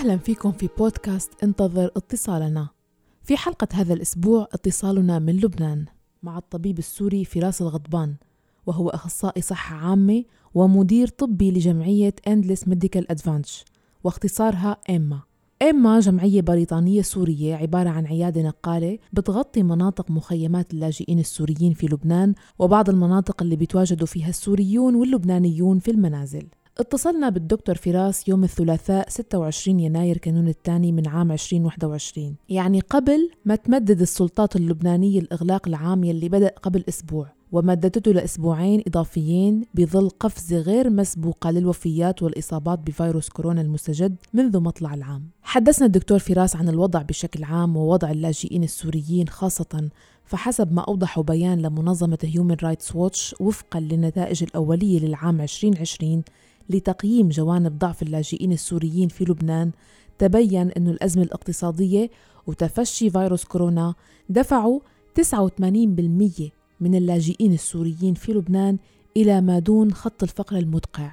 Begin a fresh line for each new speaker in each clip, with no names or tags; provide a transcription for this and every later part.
أهلا فيكم في بودكاست انتظر اتصالنا. في حلقة هذا الأسبوع اتصالنا من لبنان مع الطبيب السوري فراس الغضبان وهو أخصائي صحة عامة ومدير طبي لجمعية Endless Medical Advantage واختصارها إيما. إما جمعية بريطانية سورية عبارة عن عيادة نقالة بتغطي مناطق مخيمات اللاجئين السوريين في لبنان وبعض المناطق اللي بيتواجدوا فيها السوريون واللبنانيون في المنازل. اتصلنا بالدكتور فراس يوم الثلاثاء 26 يناير كانون الثاني من عام 2021 يعني قبل ما تمدد السلطات اللبنانية الإغلاق العام يلي بدأ قبل أسبوع ومددته لأسبوعين إضافيين بظل قفزة غير مسبوقة للوفيات والإصابات بفيروس كورونا المستجد منذ مطلع العام. حدثنا الدكتور فراس عن الوضع بشكل عام ووضع اللاجئين السوريين خاصة فحسب ما أوضح بيان لمنظمة هيومن رايتس ووتش وفقا للنتائج الأولية للعام 2020 لتقييم جوانب ضعف اللاجئين السوريين في لبنان تبين أن الأزمة الاقتصادية وتفشي فيروس كورونا دفعوا 89% من اللاجئين السوريين في لبنان إلى ما دون خط الفقر المدقع.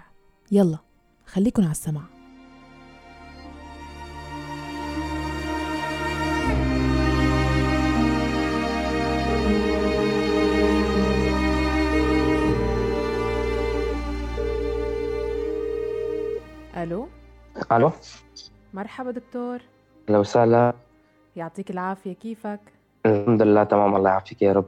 يلا خليكن على السمع ألو؟
ألو؟
مرحبا دكتور.
أهلا وسهلا.
يعطيك العافية كيفك؟
الحمد لله تمام الله يعافيك يا رب.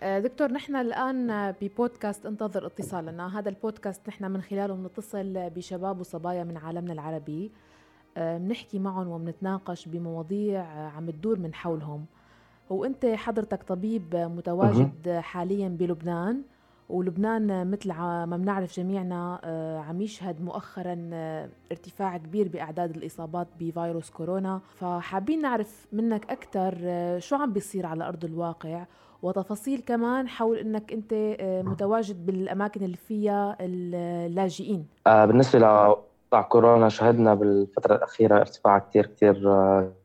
آه، دكتور نحن الآن ببودكاست انتظر اتصالنا. هذا البودكاست نحن من خلاله بنتصل بشباب وصبايا من عالمنا العربي. آه، بنحكي معهم وبنتناقش بمواضيع عم تدور من حولهم. وانت حضرتك طبيب متواجد حاليا بلبنان. ولبنان مثل ما بنعرف جميعنا آه، عم يشهد مؤخرا ارتفاع كبير بأعداد الإصابات بفيروس كورونا. فحابين نعرف منك أكثر شو عم بيصير على أرض الواقع؟ وتفاصيل كمان حول إنك أنت آه، متواجد بالأماكن اللي فيها اللاجئين.
آه، بالنسبة لوضع كورونا شهدنا بالفترة الأخيرة ارتفاع كثير كثير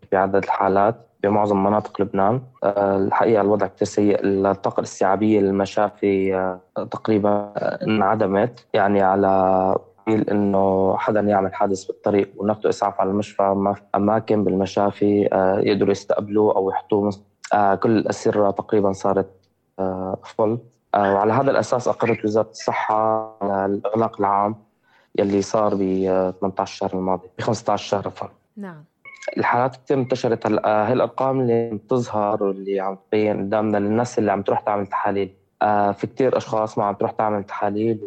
في عدد الحالات. بمعظم مناطق لبنان. الحقيقة الوضع كثير سيء. الطاقة الاستيعابية للمشافي تقريبا انعدمت. يعني على سبيل إنه حدا يعمل حادث بالطريق وناخذ إسعاف على المشفى ما في أماكن بالمشافي يقدروا يستقبلوه أو يحطوه آه، كل الأسرة تقريبا صارت فل آه، آه، وعلى هذا الأساس أقرت وزارة الصحة على الإغلاق العام يلي صار ب 18 شهر الماضي ب 15 شهر عفوا
نعم.
الحالات كثير انتشرت هلأ هي الارقام اللي بتظهر واللي عم تبين قدامنا للناس اللي عم تروح تعمل تحاليل. في كثير أشخاص ما عم تروح تعمل تحاليل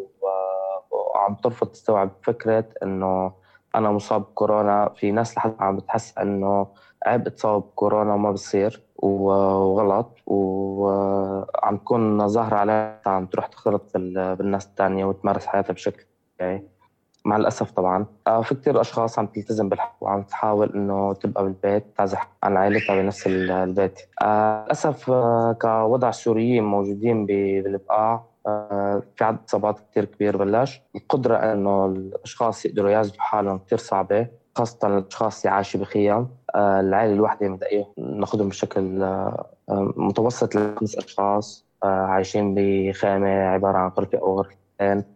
وعم ترفض تستوعب فكرة إنه أنا مصاب بكورونا. في ناس لحد عم بتحس إنه عيب اتصاب بكورونا وما بصير وغلط. وعم تكون ظاهرة عليها عم تروح تختلط بالناس الثانية وتمارس حياتها بشكل طبيعي مع الأسف طبعا. آه، في كثير أشخاص عم تلتزم بالحق وعم تحاول إنه تبقى بالبيت تعزح عن عائلتها بنفس البيت. آه، للأسف آه، كوضع السوريين موجودين بالبقاع في عدد إصابات كثير كبير بلش. القدرة إنه الأشخاص يقدروا يعزلوا حالهم كثير صعبة خاصة الأشخاص اللي عايشين بخيام. العائلة الواحدة مبدئيا ناخذهم بشكل متوسط لخمس أشخاص عايشين بخيمة عبارة عن غرفة أو غرفتين.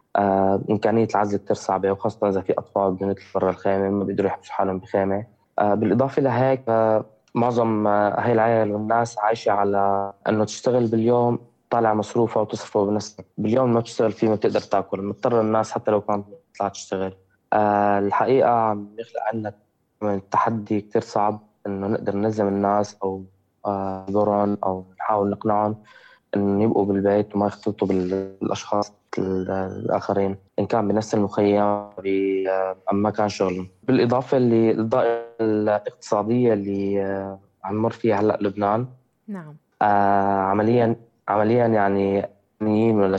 إمكانية العزل كثير صعبة وخاصة إذا في بدهم يطلعوا برا الخيمة ما بيقدروا يحبسوا حالهم بخيمة بالإضافة لهيك معظم هاي العائلة والناس عايشة على إنه تشتغل باليوم طالع مصروفها وتصرفه بنفسها. باليوم ما بتشتغل فيه ما بتقدر تاكل. مضطر الناس حتى لو كانت تطلع تشتغل. الحقيقة عم يخلق عنا من تحدي كتير صعب إنه نقدر نلزم الناس أو نزورهم آه، أو نحاول نقنعهم إنه يبقوا بالبيت وما يختلطوا بالأشخاص. الآخرين إن كان بنفس المخيم آه، ام مكان شغلهم. بالإضافة للضائقه الاقتصادية اللي آه، عم نمر فيها هلأ لبنان
نعم.
آه عمليا عمليا يعني لبنانيين ولا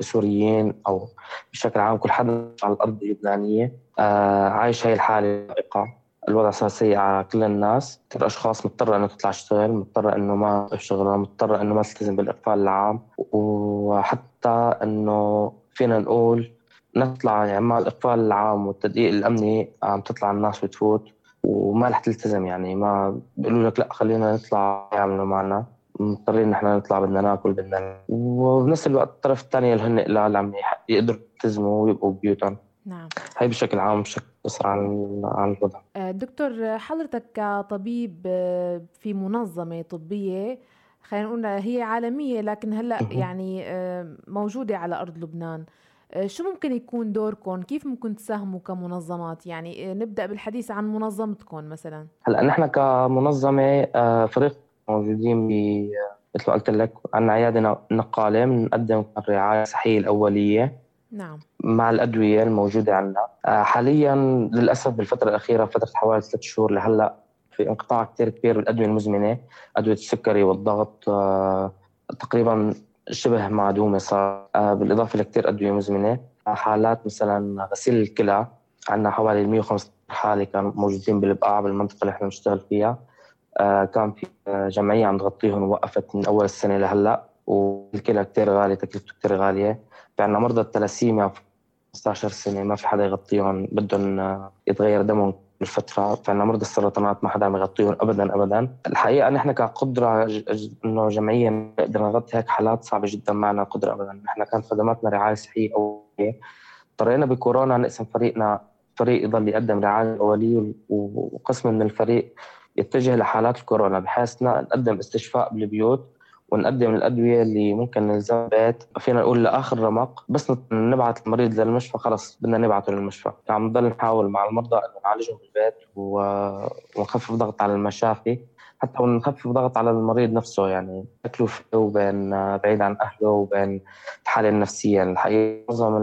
سوريين أو بشكل عام كل حدا على الأرض اللبنانيه آه عايش هاي الحالة الوضع صار سيء على كل الناس. كثير أشخاص مضطرة إنه تطلع تشتغل مضطرة إنه ما تشتغل مضطرة إنه ما تلتزم بالاقفال العام. وحتى إنه فينا نقول نطلع يعني مع الاقفال العام والتدقيق الأمني عم تطلع الناس وتفوت وما رح تلتزم يعني. ما بيقولوا لك لا خلينا نطلع يعملوا معنا. مضطرين نحن نطلع بدنا ناكل بدنا وبنفس الوقت الطرف الثاني اللي هن قلال عم يقدروا يلتزموا ويبقوا ببيوتهم
نعم.
هي بشكل عام بشكل أسرع عن عن الوضع.
آه، دكتور حضرتك كطبيب آه، في منظمة طبية خلينا نقول هي عالمية لكن هلأ يعني آه، موجودة على أرض لبنان. شو ممكن يكون دوركم؟ كيف ممكن تساهموا كمنظمات؟ يعني نبدأ بالحديث عن منظمتكم مثلا.
هلأ نحن كمنظمة فريق موجودين ب مثل ما قلت لك عندنا عيادة نقالة بنقدم الرعاية الصحية الأولية.
نعم.
مع الأدوية الموجودة عندنا. آه، حاليا للأسف بالفترة الأخيرة فترة حوالي ثلاث شهور لهلأ في انقطاع كثير كبير بالأدوية المزمنة أدوية السكري والضغط آه، تقريبا شبه معدومة صار. آه، بالإضافة لكثير أدوية مزمنة حالات مثلا غسيل الكلى عندنا حوالي 115 حالة كانوا موجودين بالبقاع بالمنطقة اللي إحنا بنشتغل فيها. كان في جمعية عم تغطيهم ووقفت من أول السنة لهلأ والكلى كثير غالية تكلفته كثير غالية. في عندنا مرضى الثلاسيميا 15 سنة ما في حدا يغطيهم بدهم آه، يتغير دمهم كل فترة في عندنا مرضى السرطانات ما حدا عم يغطيهم أبدا أبدا. الحقيقة نحن كقدرة إنه جمعية نقدر نغطي هيك حالات صعبة جدا معنا قدرة أبدا. نحن كان خدماتنا رعاية صحية أولية. اضطرينا بكورونا نقسم فريقنا فريق يضل يقدم رعاية أولية وقسم من الفريق يتجه لحالات الكورونا بحيث نقدم استشفاء بالبيوت ونقدم الأدوية اللي ممكن نلزم بيت. فينا نقول لآخر رمق. بس نبعث المريض للمشفى خلص. بدنا نبعثه للمشفى. عم نضل نحاول مع المرضى إنه نعالجهم بالبيت ونخفف ضغط على المشافي. حتى ونخفف ضغط على المريض نفسه يعني تكلفة وبين بعيد عن أهله وبين الحالة النفسية. الحقيقة معظم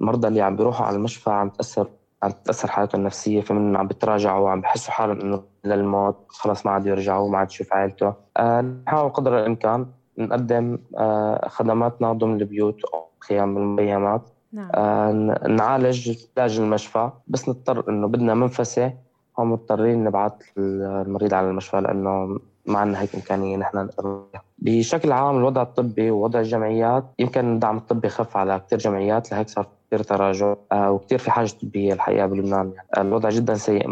المرضى اللي عم بيروحوا على المشفى عم تأثر عم تتأثر حالته النفسية فمن عم بتراجعوا وعم بحسوا حالهم إنه للموت خلص ما عاد يرجعوا ما عاد يشوف عائلته آه نحاول قدر الإمكان نقدم آه خدماتنا ضمن البيوت أو خيام المخيمات
نعم. آه
نعالج علاج المشفى بس نضطر إنه بدنا منفسة هم مضطرين نبعث المريض على المشفى لأنه ما عندنا هيك إمكانية نحن نقدر بشكل عام الوضع الطبي ووضع الجمعيات يمكن الدعم الطبي خف على كثير جمعيات لهيك صار كثير تراجع آه، وكثير في حاجة طبية الحقيقة بلبنان يعني. الوضع جدا سيء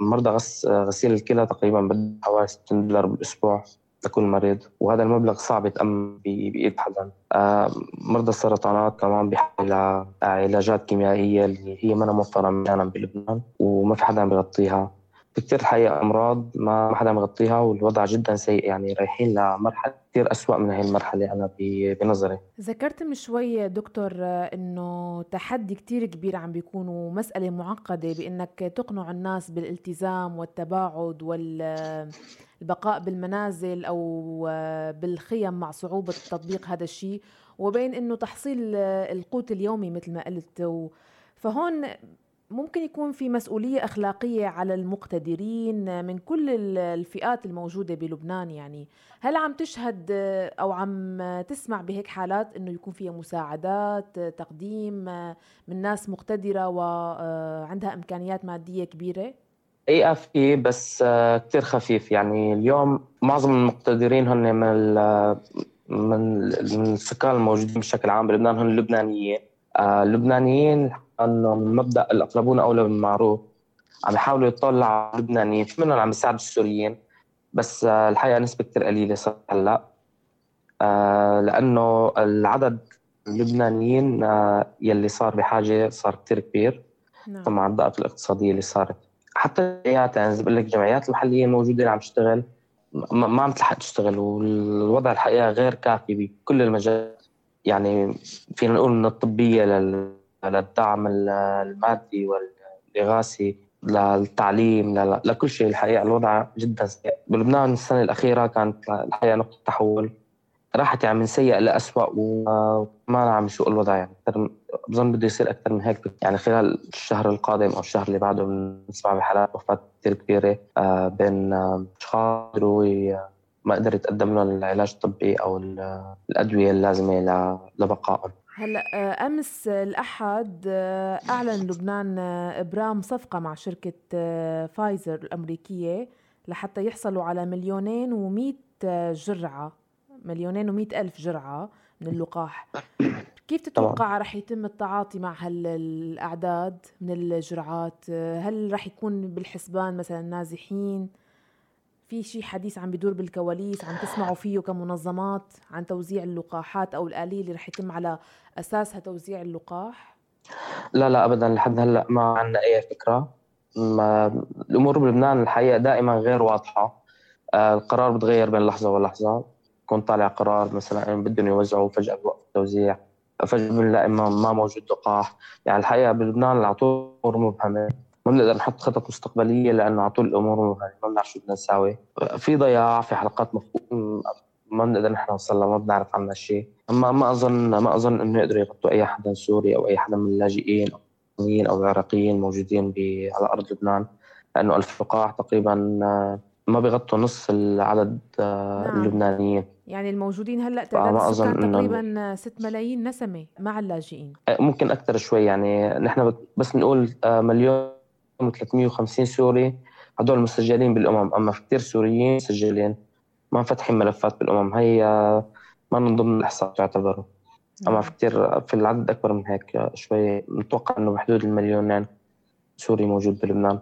مرضى غس غسيل الكلى تقريبا بده حوالي 60 دولار بالأسبوع لكل مريض وهذا المبلغ صعب يتأمن بإيد حدا. آه، مرضى السرطانات كمان بحاجة لعلاجات كيميائية اللي هي ما موفرة مجانا بلبنان وما في حدا بيغطيها. في كثير الحقيقة أمراض ما حدا مغطيها والوضع جدا سيء يعني رايحين لمرحلة كثير أسوأ من هاي المرحلة أنا بنظري.
ذكرت من شوي دكتور إنه تحدي كتير كبير عم بيكون ومسألة معقدة بإنك تقنع الناس بالالتزام والتباعد والبقاء بالمنازل أو بالخيم مع صعوبة تطبيق هذا الشيء وبين إنه تحصيل القوت اليومي مثل ما قلت. فهون ممكن يكون في مسؤولية أخلاقية على المقتدرين من كل الفئات الموجودة بلبنان يعني. هل عم تشهد أو عم تسمع بهيك حالات أنه يكون فيها مساعدات تقديم من ناس مقتدرة وعندها إمكانيات مادية كبيرة؟
اي في بس كثير خفيف يعني. اليوم معظم المقتدرين هن من من السكان الموجودين بشكل عام بلبنان هن اللبنانيين اللبنانيين إنه من مبدأ الأقربون اولى بالمعروف عم يحاولوا يطلعوا على اللبنانيين في منهم عم يساعدوا السوريين بس آه، الحقيقة نسبة كثير قليلة صار هلأ. آه، لأنه العدد اللبنانيين آه، يلي صار بحاجة صار كثير كبير. نعم. مع الضغط الاقتصادية اللي صارت. حتى الجمعيات يعني بقول لك الجمعيات المحلية الموجوده اللي عم تشتغل ما عم تلحق تشتغل والوضع الحقيقة غير كافي بكل المجالات. يعني فينا نقول من الطبية لل للدعم المادي والإغاثي للتعليم لكل شيء. الحقيقة الوضع جدا سيء. بلبنان السنة الأخيرة كانت الحقيقة نقطة تحول. راحت يعني من سيء لأسوأ وما عم يسوء الوضع يعني. بظن بده يصير أكثر من هيك. يعني خلال الشهر القادم أو الشهر اللي بعده بنسمع بحالات وفاة كثير كبيرة آه، بين أشخاص ما قدر يتقدم لهم العلاج الطبي أو الأدوية اللازمة لبقائهم.
هلا آه، أمس الأحد آه، أعلن لبنان آه، إبرام صفقة مع شركة فايزر الأمريكية لحتى يحصلوا على مليونين ومئة جرعة مليونين ومئة ألف جرعة من اللقاح. كيف تتوقع رح يتم التعاطي مع هالاعداد من الجرعات؟ هل رح يكون بالحسبان مثلا نازحين؟ في شيء حديث عم بيدور بالكواليس عم تسمعوا فيه كمنظمات عن توزيع اللقاحات أو الآلية اللي رح يتم على أساسها توزيع اللقاح؟
لا لا ابدا لحد هلأ ما عندنا أي فكرة. ما الأمور بلبنان الحقيقة دائما غير واضحة. آه، القرار بتغير بين لحظة ولحظة. يكون طالع قرار مثلا بدهم يوزعوا فجأة بوقف التوزيع فجأة بنلاقي ما موجود لقاح. يعني الحقيقة بلبنان على طول مبهمة. ما بنقدر نحط خطط مستقبلية لأنه على طول الأمور مبهمه ما بنعرف شو بدنا نساوي. في ضياع في حلقات مفقود ما بنقدر نحن نوصل ما بنعرف عنها شيء. أما ما أظن ما أظن إنه يقدروا يغطوا أي حدا سوري أو أي حدا من اللاجئين أو العراقيين موجودين على أرض لبنان لأنه الف لقاح تقريبا آه، ما بيغطوا نص العدد آه، نعم. اللبنانيين.
يعني الموجودين هلأ تعداد السكان تقريبا 6 ملايين نسمة مع اللاجئين.
آه، ممكن أكثر شوي يعني. نحن بس نقول مليون و350 سوري. هدول مسجلين بالأمم أما في كثير سوريين مش مسجلين. ما فاتحين ملفات بالأمم. هي ما من ضمن الإحصاء تعتبر أما في كثير في العدد أكبر من هيك شوي متوقع إنه بحدود المليونين سوري موجود بلبنان.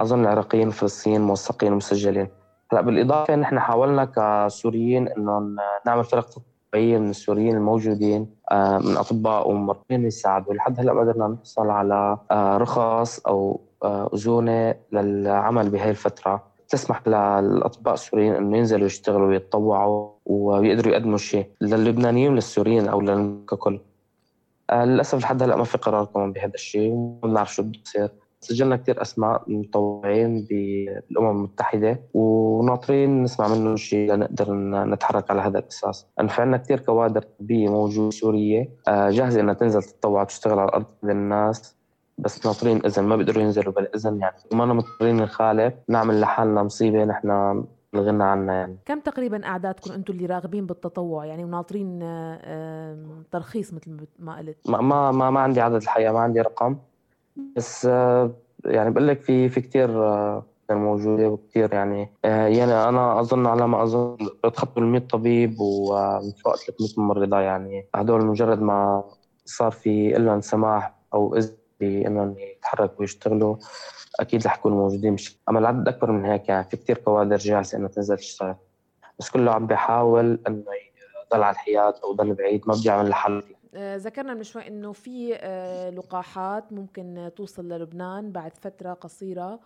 أظن العراقيين والفلسطينيين موثقين ومسجلين. هلأ بالإضافة نحن حاولنا كسوريين إنه نعمل فرق تطبيقية من السوريين الموجودين آه، من أطباء وممرضين يساعدوا. لحد هلأ ما قدرنا نحصل على آه، رخص أو اذونه للعمل بهي الفترة. تسمح للاطباء السوريين إنه ينزلوا يشتغلوا ويتطوعوا ويقدروا يقدموا شيء للبنانيين وللسوريين أو ككل آه للأسف لحد هلأ ما في قرار كمان بهذا الشيء وما بنعرف شو بده يصير سجلنا كثير أسماء متطوعين بالأمم المتحدة وناطرين نسمع منهم شيء لنقدر نتحرك على هذا الأساس، لأنه في عندنا كثير كوادر طبية موجودة سورية آه، جاهزة إنها تنزل تتطوع وتشتغل على الأرض للناس بس ناطرين إذن ما بيقدروا ينزلوا بالاذن يعني. ما مضطرين نخالف نعمل لحالنا مصيبة نحن الغنى عنها يعني.
كم تقريبا أعدادكم أنتم اللي راغبين بالتطوع يعني وناطرين ترخيص مثل ما قلت؟
ما ما ما عندي عدد الحقيقة ما عندي رقم. بس آه، يعني بقول لك في في كثير آه، موجودة وكثير يعني. آه، يعني أنا أظن على ما أظن بتخطوا ال 100 طبيب ومن فوق 300 ممرضة يعني. هدول مجرد ما صار في لهم سماح أو إذن بانهم يتحركوا ويشتغلوا أكيد رح يكونوا موجودين. مش أما العدد أكبر من هيك يعني في كثير كوادر جاهزه إنها تنزل تشتغل. بس كله عم بيحاول إنه يضل على الحياد أو يضل بعيد ما بدي يعمل لحل
آه، ذكرنا من شوي إنه في آه، لقاحات ممكن توصل للبنان بعد فترة قصيرة.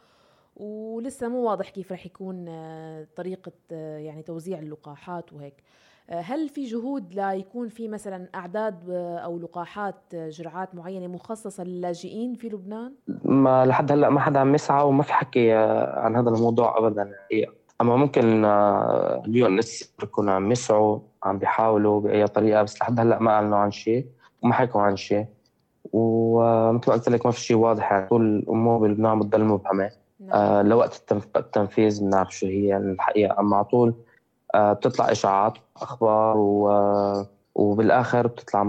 ولسه مو واضح كيف رح يكون آه، طريقة يعني توزيع اللقاحات وهيك هل في جهود ليكون في مثلا أعداد أو لقاحات جرعات معينة مخصصة للاجئين في لبنان؟
ما لحد هلأ ما حدا عم يسعى وما في حكي عن هذا الموضوع ابدا أما ممكن اليو إن إس يكونوا عم يسعوا عم بيحاولوا بأي طريقة بس لحد هلأ ما أعلنوا عن شيء وما حكوا عن شيء ومثل ما قلت لك ما في شيء واضح يعني طول الأمور بلبنان بتضل مبهمة. آه لوقت التنفيذ بنعرف شو هي الحقيقة. أما على طول آه، بتطلع إشاعات أخبار و... وبالآخر بتطلع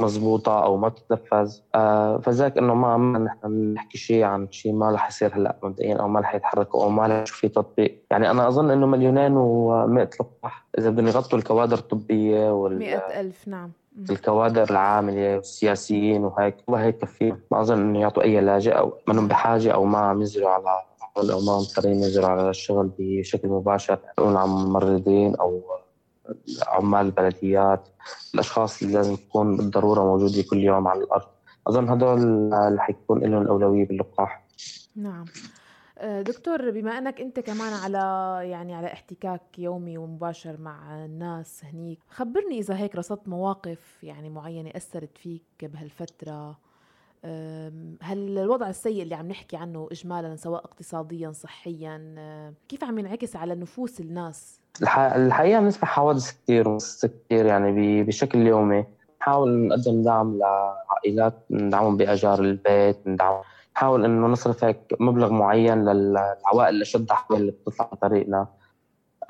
مزبوطة أو ما بتتنفذ. آه فذاك إنه ما نحن نحكي شيء عن شيء ما رح يصير هلأ مبدئيا أو ما رح يتحركوا أو ما رح في تطبيق. يعني أنا أظن إنه مليونين و100 لقاح إذا بدهم يغطوا الكوادر الطبية
وال 100000 نعم.
الكوادر العاملة والسياسيين وهيك ما هيك كفيهم ما أظن إنه يعطوا أي لاجئ أو منهم بحاجة أو ما عم ينزلوا على أو ما مضطرين ينزلوا على الشغل بشكل مباشر. يكونوا عن ممرضين أو عمال البلديات الأشخاص اللي لازم تكون بالضرورة موجودة كل يوم على الأرض. أظن هدول اللي حيكون لهم الأولوية باللقاح.
نعم. دكتور بما أنك أنت كمان على يعني على احتكاك يومي ومباشر مع الناس هنيك خبرني إذا هيك رصدت مواقف يعني معينة أثرت فيك بهالفترة هل الوضع السيء اللي عم نحكي عنه اجمالا سواء اقتصاديا صحيا كيف عم ينعكس على نفوس الناس؟
الحقيقة بنسمع حوادث كثير كثير يعني بشكل يومي نحاول نقدم دعم لعائلات ندعمهم بأجار البيت ندعم نحاول إنه نصرف هيك مبلغ معين للعوائل اللي شد اللي بتطلع على طريقنا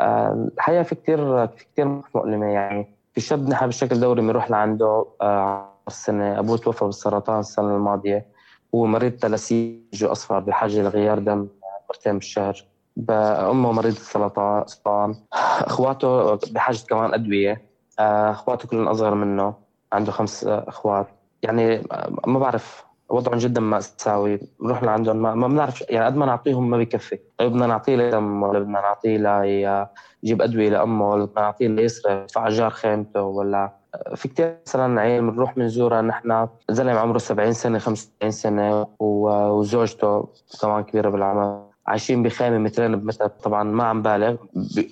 الحقيقة في كثير في كثير مؤلمه يعني. في شاب نحن بشكل دوري بنروح لعنده آه، السنة أبوه توفى بالسرطان السنة الماضية. هو مريض تلاسيج أصفر بحاجة لغيار دم مرتين بالشهر. أمه مريضة سرطان. أخواته بحاجة كمان أدوية. آه، أخواته كلهم أصغر منه. عنده خمس أخوات. يعني ما بعرف وضعهم جدا مأساوي بنروح لعندهم ما, بنعرف يعني قد ما نعطيهم ما بكفي. بدنا نعطيه لدم ولا بدنا نعطيه ليجيب أدوية لأمه ولا بدنا نعطيه ليصرف يدفع إيجار خيمته ولا في كتير مثلا عيال بنروح بنزورها نحن زلمة عمره 70 سنة 75 سنة وزوجته كمان كبيرة بالعمر عايشين بخيمة مترين بمتر. طبعا ما عم بالغ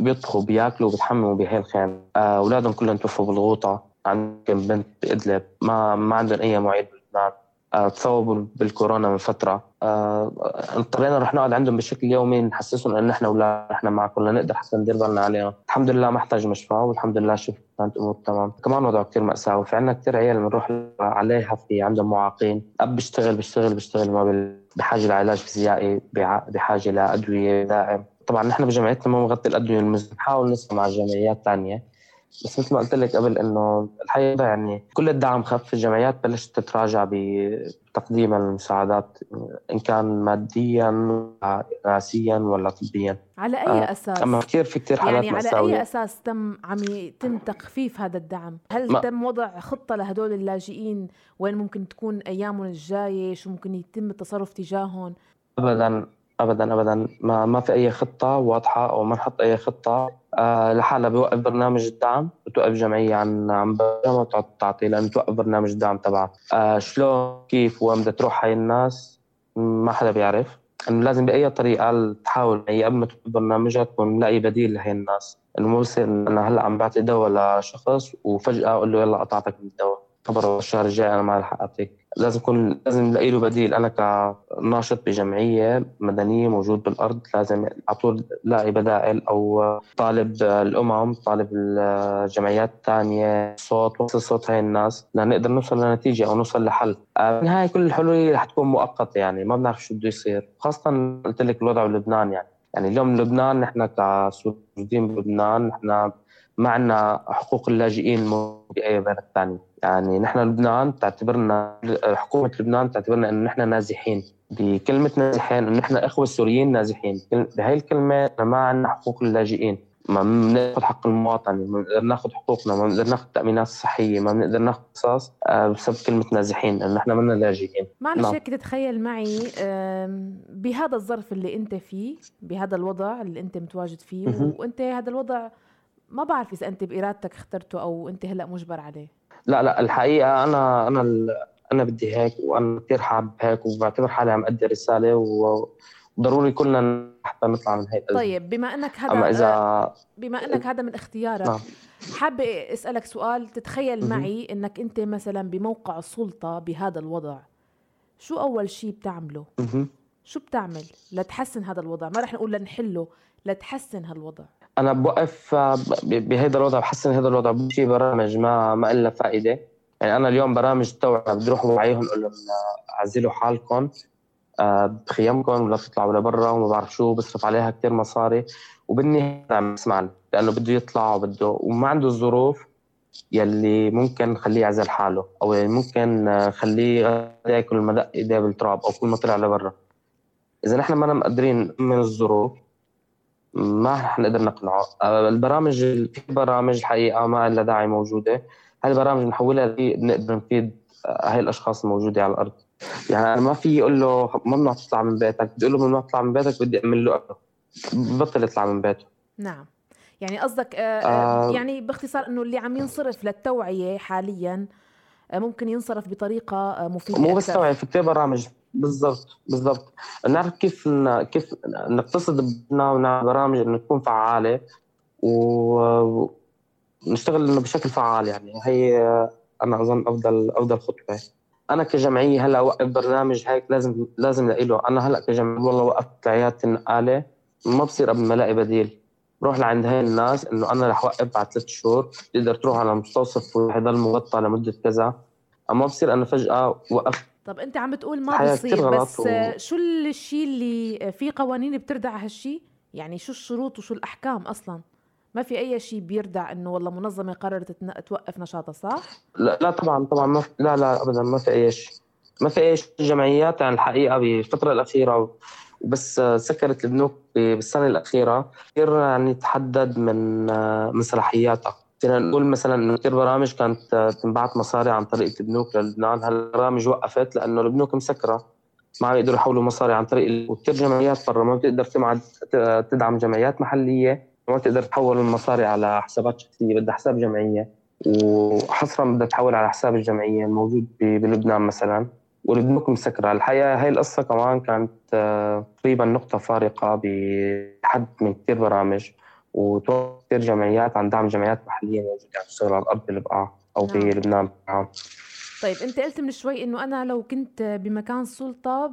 بيطبخوا بياكلوا وبيتحمموا بهي الخيمه آه، أولادهم كلهم توفوا بالغوطة عندهم بنت بإدلب ما ما عندهم أي معيد بلبنان آه، تصوبوا بالكورونا من فترة. آه، اضطرينا نروح نقعد عندهم بشكل يومي نحسسهم ان إحنا أولاد إحنا معكم لنقدر حتى ندير بالنا عليهم. الحمد لله ما احتاج مشفى والحمد لله شوف كانت امور تمام. كمان وضعه كثير ماساوي في عندنا كثير عيال بنروح عليها في عندهم معاقين. أب بيشتغل بيشتغل بيشتغل ما بحاجة لعلاج فيزيائي بحاجة لأدوية دائم طبعا نحن بجمعيتنا ما بنغطي الأدوية المزمنة بنحاول نسمع مع جمعيات ثانية بس مثل ما قلت لك قبل إنه الحقيقة يعني كل الدعم خف الجمعيات بلشت تتراجع بتقديم المساعدات إن كان ماديا راسيا ولا طبيا
على أي آه أساس؟
أما كثير في كثير حالات
يعني على أي أساس تم عم يتم تخفيف هذا الدعم؟ هل ما تم وضع خطة لهدول اللاجئين وين ممكن تكون أيامهم الجاية؟ شو ممكن يتم التصرف تجاههم؟
ابدا ابدا ابدا. ما ما في أي خطة واضحة أو ما نحط أي خطة. آه لحالها بوقف برنامج الدعم بتوقف جمعية عن عن ما تعطي لأنه توقف برنامج الدعم تبعها. آه شلون كيف وين بدها تروح هاي الناس ما حدا بيعرف. إنه لازم بأي طريقة تحاول هي قبل ما توقف برنامجها تكون ملاقي بديل لهي الناس. إنه مو بصير أنا هلأ عم بعطي دواء لشخص وفجأة أقول له يلا قطعتك من الدواء. خبر الشهر الجاي أنا ما رح أعطيك. لازم يكون لازم نلاقي له بديل أنا كناشط بجمعية مدنية موجود بالأرض. لازم على طول لاقي بدائل أو طالب الأمم طالب الجمعيات الثانية صوت وصل صوت هاي الناس لنقدر نوصل لنتيجة أو نوصل لحل. بالنهايه كل الحلول رح تكون مؤقته يعني ما بنعرف شو بده يصير. خاصة قلت لك الوضع بلبنان يعني. يعني اليوم لبنان نحن كسوريين بلبنان نحن ما عندنا حقوق اللاجئين باي بلد ثاني يعني نحن لبنان تعتبرنا حكومة لبنان تعتبرنا أنه نحن نازحين. بكلمة نازحين أنه نحن إخوة السوريين نازحين. بهي الكلمة ما عندنا حقوق اللاجئين. ما بناخذ حق المواطنه ما بنقدر ناخذ حقوقنا ما بنقدر ناخذ التأمينات الصحية ما بنقدر ناخذ قصص آه، بسبب كلمة نازحين أنه نحن منا لاجئين.
معلش نعم. هيك تتخيل معي بهذا الظرف اللي أنت فيه بهذا الوضع اللي أنت متواجد فيه وأنت هذا الوضع ما بعرف إذا أنت بإرادتك اخترته أو أنت هلأ مجبر عليه.
لا لا الحقيقة أنا أنا أنا بدي هيك وأنا كثير حابب هيك وبعتبر حالي عم أدي رسالة وضروري كلنا حتى نطلع من هيك
طيب بما إنك هذا أما إذا بما إنك هذا من اختيارك نعم. حابه أسألك سؤال. تتخيل معي إنك أنت مثلا بموقع السلطة بهذا الوضع شو أول شيء بتعمله؟ شو بتعمل لتحسن هذا الوضع؟ ما رح نقول لنحله لتحسن هالوضع.
أنا بوقف آه، بهذا الوضع بحسن هذا الوضع. في برامج ما ما لها فائدة. يعني أنا اليوم برامج توعيه بدي أروح بوعيهم أقول لهم آه، عزلوا حالكم آه، بخيامكم ولا تطلعوا لبرا وما بعرف شو بصرف عليها كثير مصاري. وبالنهاية عم يسمعني لأنه بده يطلع وبده وما عنده الظروف يلي ممكن خليه يعزل حاله أو يلي ممكن خليه ياكل مدق إيديه بالتراب أو كل ما طلع لبرا. إذا نحن ما مقدرين من الظروف ما رح نقدر نقنعه. آه، البرامج في برامج الحقيقة ما لها داعي موجودة. هاي البرامج نحولها نقدر نفيد آه، هاي الأشخاص الموجودة على الأرض. يعني أنا ما في أقول له ممنوع تطلع من بيتك. بدي أقول له ممنوع تطلع من بيتك بدي أعمل له بطل يطلع من بيته.
نعم. يعني قصدك آه يعني باختصار إنه اللي عم ينصرف للتوعية حاليا ممكن ينصرف بطريقة مفيدة
مو بس توعيه في كثير برامج. بالضبط بالضبط. نعرف كيف كيف نقتصد ونعمل برامج إنه تكون فعالة ونشتغل إنه بشكل فعال يعني. هي أنا أظن أفضل أفضل خطوة. أنا كجمعية هلأ اوقف برنامج هيك لازم لازم الاقي له أنا هلأ كجمعية والله وقفت عياده النقالة ما بصير قبل ما ألاقي بديل. بروح لعند هاي الناس إنه أنا رح اوقف بعد ثلاث شهور تقدر تروح على مستوصف ويضل مغطى لمدة كذا. أما بصير أنا فجأة وقفت
طب أنت عم بتقول ما بصير بس و... شو الشيء اللي في قوانين بتردع هالشيء يعني شو الشروط وشو الأحكام أصلا؟ ما في أي شيء بيردع إنه والله منظمة قررت توقف نشاطها صح؟
لا لا طبعا طبعا ما في لا لا ابدا ما في أي شيء ما في أي شيء جمعيات يعني الحقيقة بالفترة الأخيرة وبس سكرت البنوك بالسنة الأخيرة. كثير يعني تحدد من من صلاحياتها. فينا نقول مثلا انه كثير برامج كانت تنبعت مصاري عن طريق البنوك للبنان. هالبرامج وقفت لأنه البنوك مسكرة. ما عم يقدروا يحولوا مصاري عن طريق وكثير جمعيات برا. ما بتقدر تدعم جمعيات محلية. ما بتقدر تحول المصاري على حسابات شخصية. بدها حساب جمعية. وحصرا بدها تحول على حساب الجمعية الموجود بلبنان مثلا. والبنوك مسكرة. الحقيقة هاي القصة كمان كانت آه، تقريبا نقطة فارقة بحد من كثير برامج. وكثير جمعيات عن دعم جمعيات محلية موجودة عم تشتغل على الأرض بالبقعة أو نعم. بلبنان
طيب أنت قلت من شوي إنه أنا لو كنت بمكان سلطة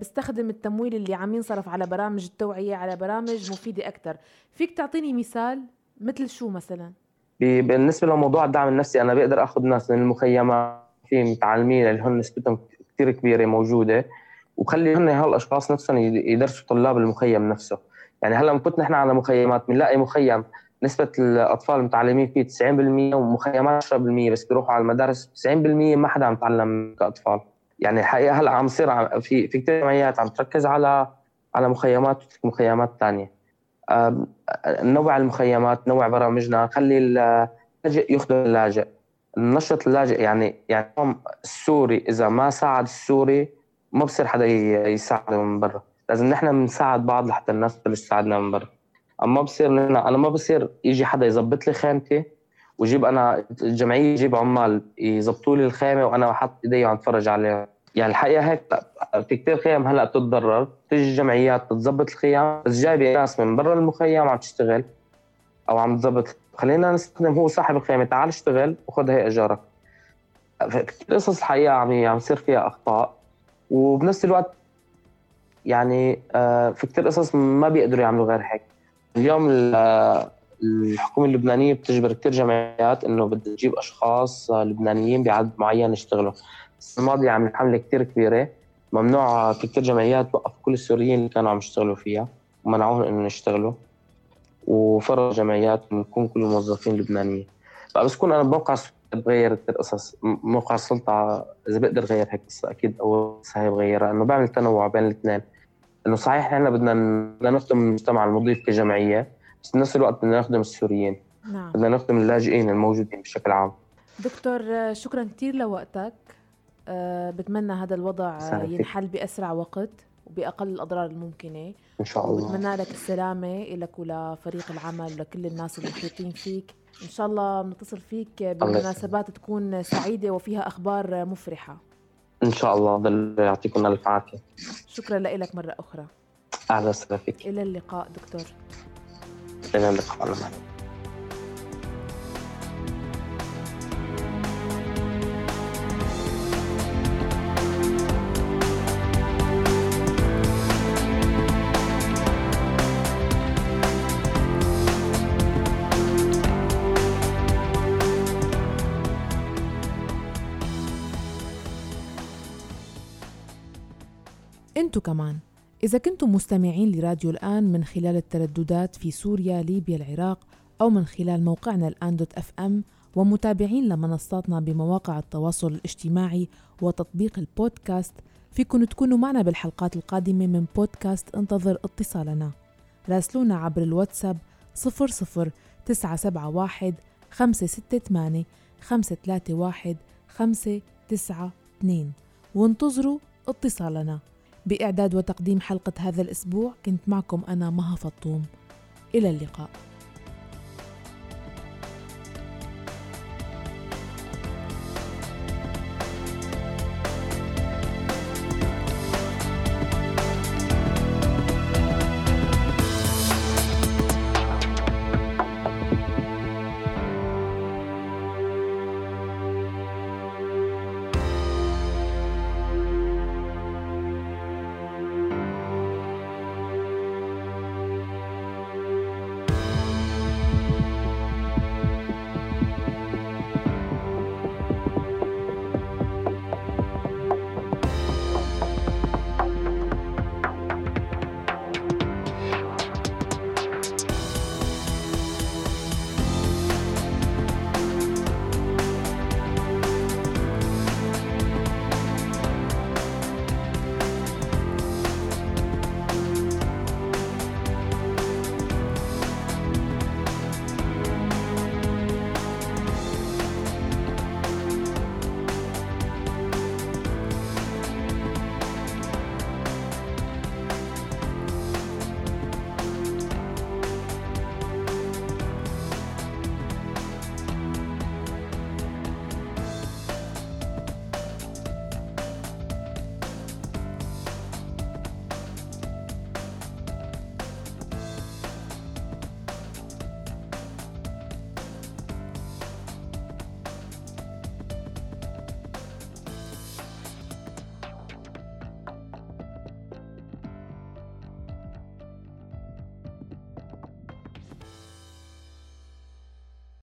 بستخدم التمويل اللي عم ينصرف على برامج التوعية على برامج مفيدة أكثر فيك تعطيني مثال مثل شو مثلا؟
بالنسبة لموضوع الدعم النفسي أنا بقدر آخذ ناس من المخيمات في متعلمين اللي هن نسبتهم كثير كبيرة موجودة وخلي هن هالأشخاص نفسهم يدرسوا طلاب المخيم نفسه. يعني هلا كنت نحن على مخيمات بنلاقي مخيم نسبة الأطفال المتعلمين فيه 90% ومخيمات 10% بس بيروحوا على المدارس 90% ما حدا عم يتعلم كأطفال. يعني الحقيقة هلا عم يصير في في كثير جمعيات عم تركز على على مخيمات مخيمات ثانية نوع المخيمات نوع برامجنا خلي اللاجئ يخدم اللاجئ. نشط اللاجئ يعني يعني السوري إذا ما ساعد السوري ما بصير حدا يساعده من برا. لازم نحن بنساعد بعض لحتى الناس تبلش تساعدنا من برا. أما بصير أنا ما بصير يجي حدا يظبط لي خيمتي وجيب أنا الجمعية يجيب عمال يظبطوا لي الخيمه وأنا حاطط إيدي وعم اتفرج عليها يعني الحقيقة هيك في كثير خيم هلأ بتتضرر. تيجي الجمعيات بتظبط الخيام بس جايبة ناس من برا المخيم عم تشتغل أو عم تظبط. خلينا نستخدم هو صاحب الخيمة تعال اشتغل وخذ هي اجارك كثير قصص الحقيقة عم عم يصير فيها أخطاء. وبنفس الوقت يعني آه، في كثير قصص ما بيقدروا يعملوا غير هيك. اليوم الحكومة اللبنانية بتجبر كثير جمعيات إنه بدها تجيب أشخاص لبنانيين بعدد معين يشتغلوا. السنة الماضيه عملت حملة كثير كبيرة. ممنوع في كثير جمعيات وقف كل السوريين اللي كانوا عم يشتغلوا فيها. ومنعوهم إنه يشتغلوا. وفرض جمعيات نكون كل الموظفين لبنانيين. بس كون أنا بموقع بغير كثير قصص موقع السلطه اذا بقدر غير هيك قصة أكيد اول قصه هي بغيرها إنه بعمل تنوع بين الاثنين. إنه صحيح إحنا بدنا بدنا نخدم المجتمع المضيف كجمعية بس بنفس الوقت بدنا نخدم السوريين. نعم. بدنا نخدم اللاجئين الموجودين بشكل عام.
دكتور شكرا كثير لوقتك. أه بتمنى هذا الوضع ينحل بأسرع وقت وبأقل الأضرار الممكنة.
إن شاء الله.
وبتمنى لك السلامة لك ولفريق العمل ولكل الناس المحيطين فيك. إن شاء الله بنتصل فيك بمناسبات تكون سعيدة وفيها أخبار مفرحة.
إن شاء الله يعطيكم ألف عافية.
شكرا لك مرة أخرى.
أهلا وسهلا فيك.
إلى اللقاء دكتور.
إلى اللقاء.
انتو كمان. إذا كنتم مستمعين لراديو الآن من خلال الترددات في سوريا ليبيا العراق أو من خلال موقعنا الآن دوت أف أم ومتابعين لمنصاتنا بمواقع التواصل الاجتماعي وتطبيق البودكاست فيكن تكونوا معنا بالحلقات القادمة من بودكاست انتظر اتصالنا. راسلونا عبر الواتساب 00 971 568 531 592 وانتظروا اتصالنا. بإعداد وتقديم حلقة هذا الأسبوع كنت معكم أنا مها فطوم. إلى اللقاء.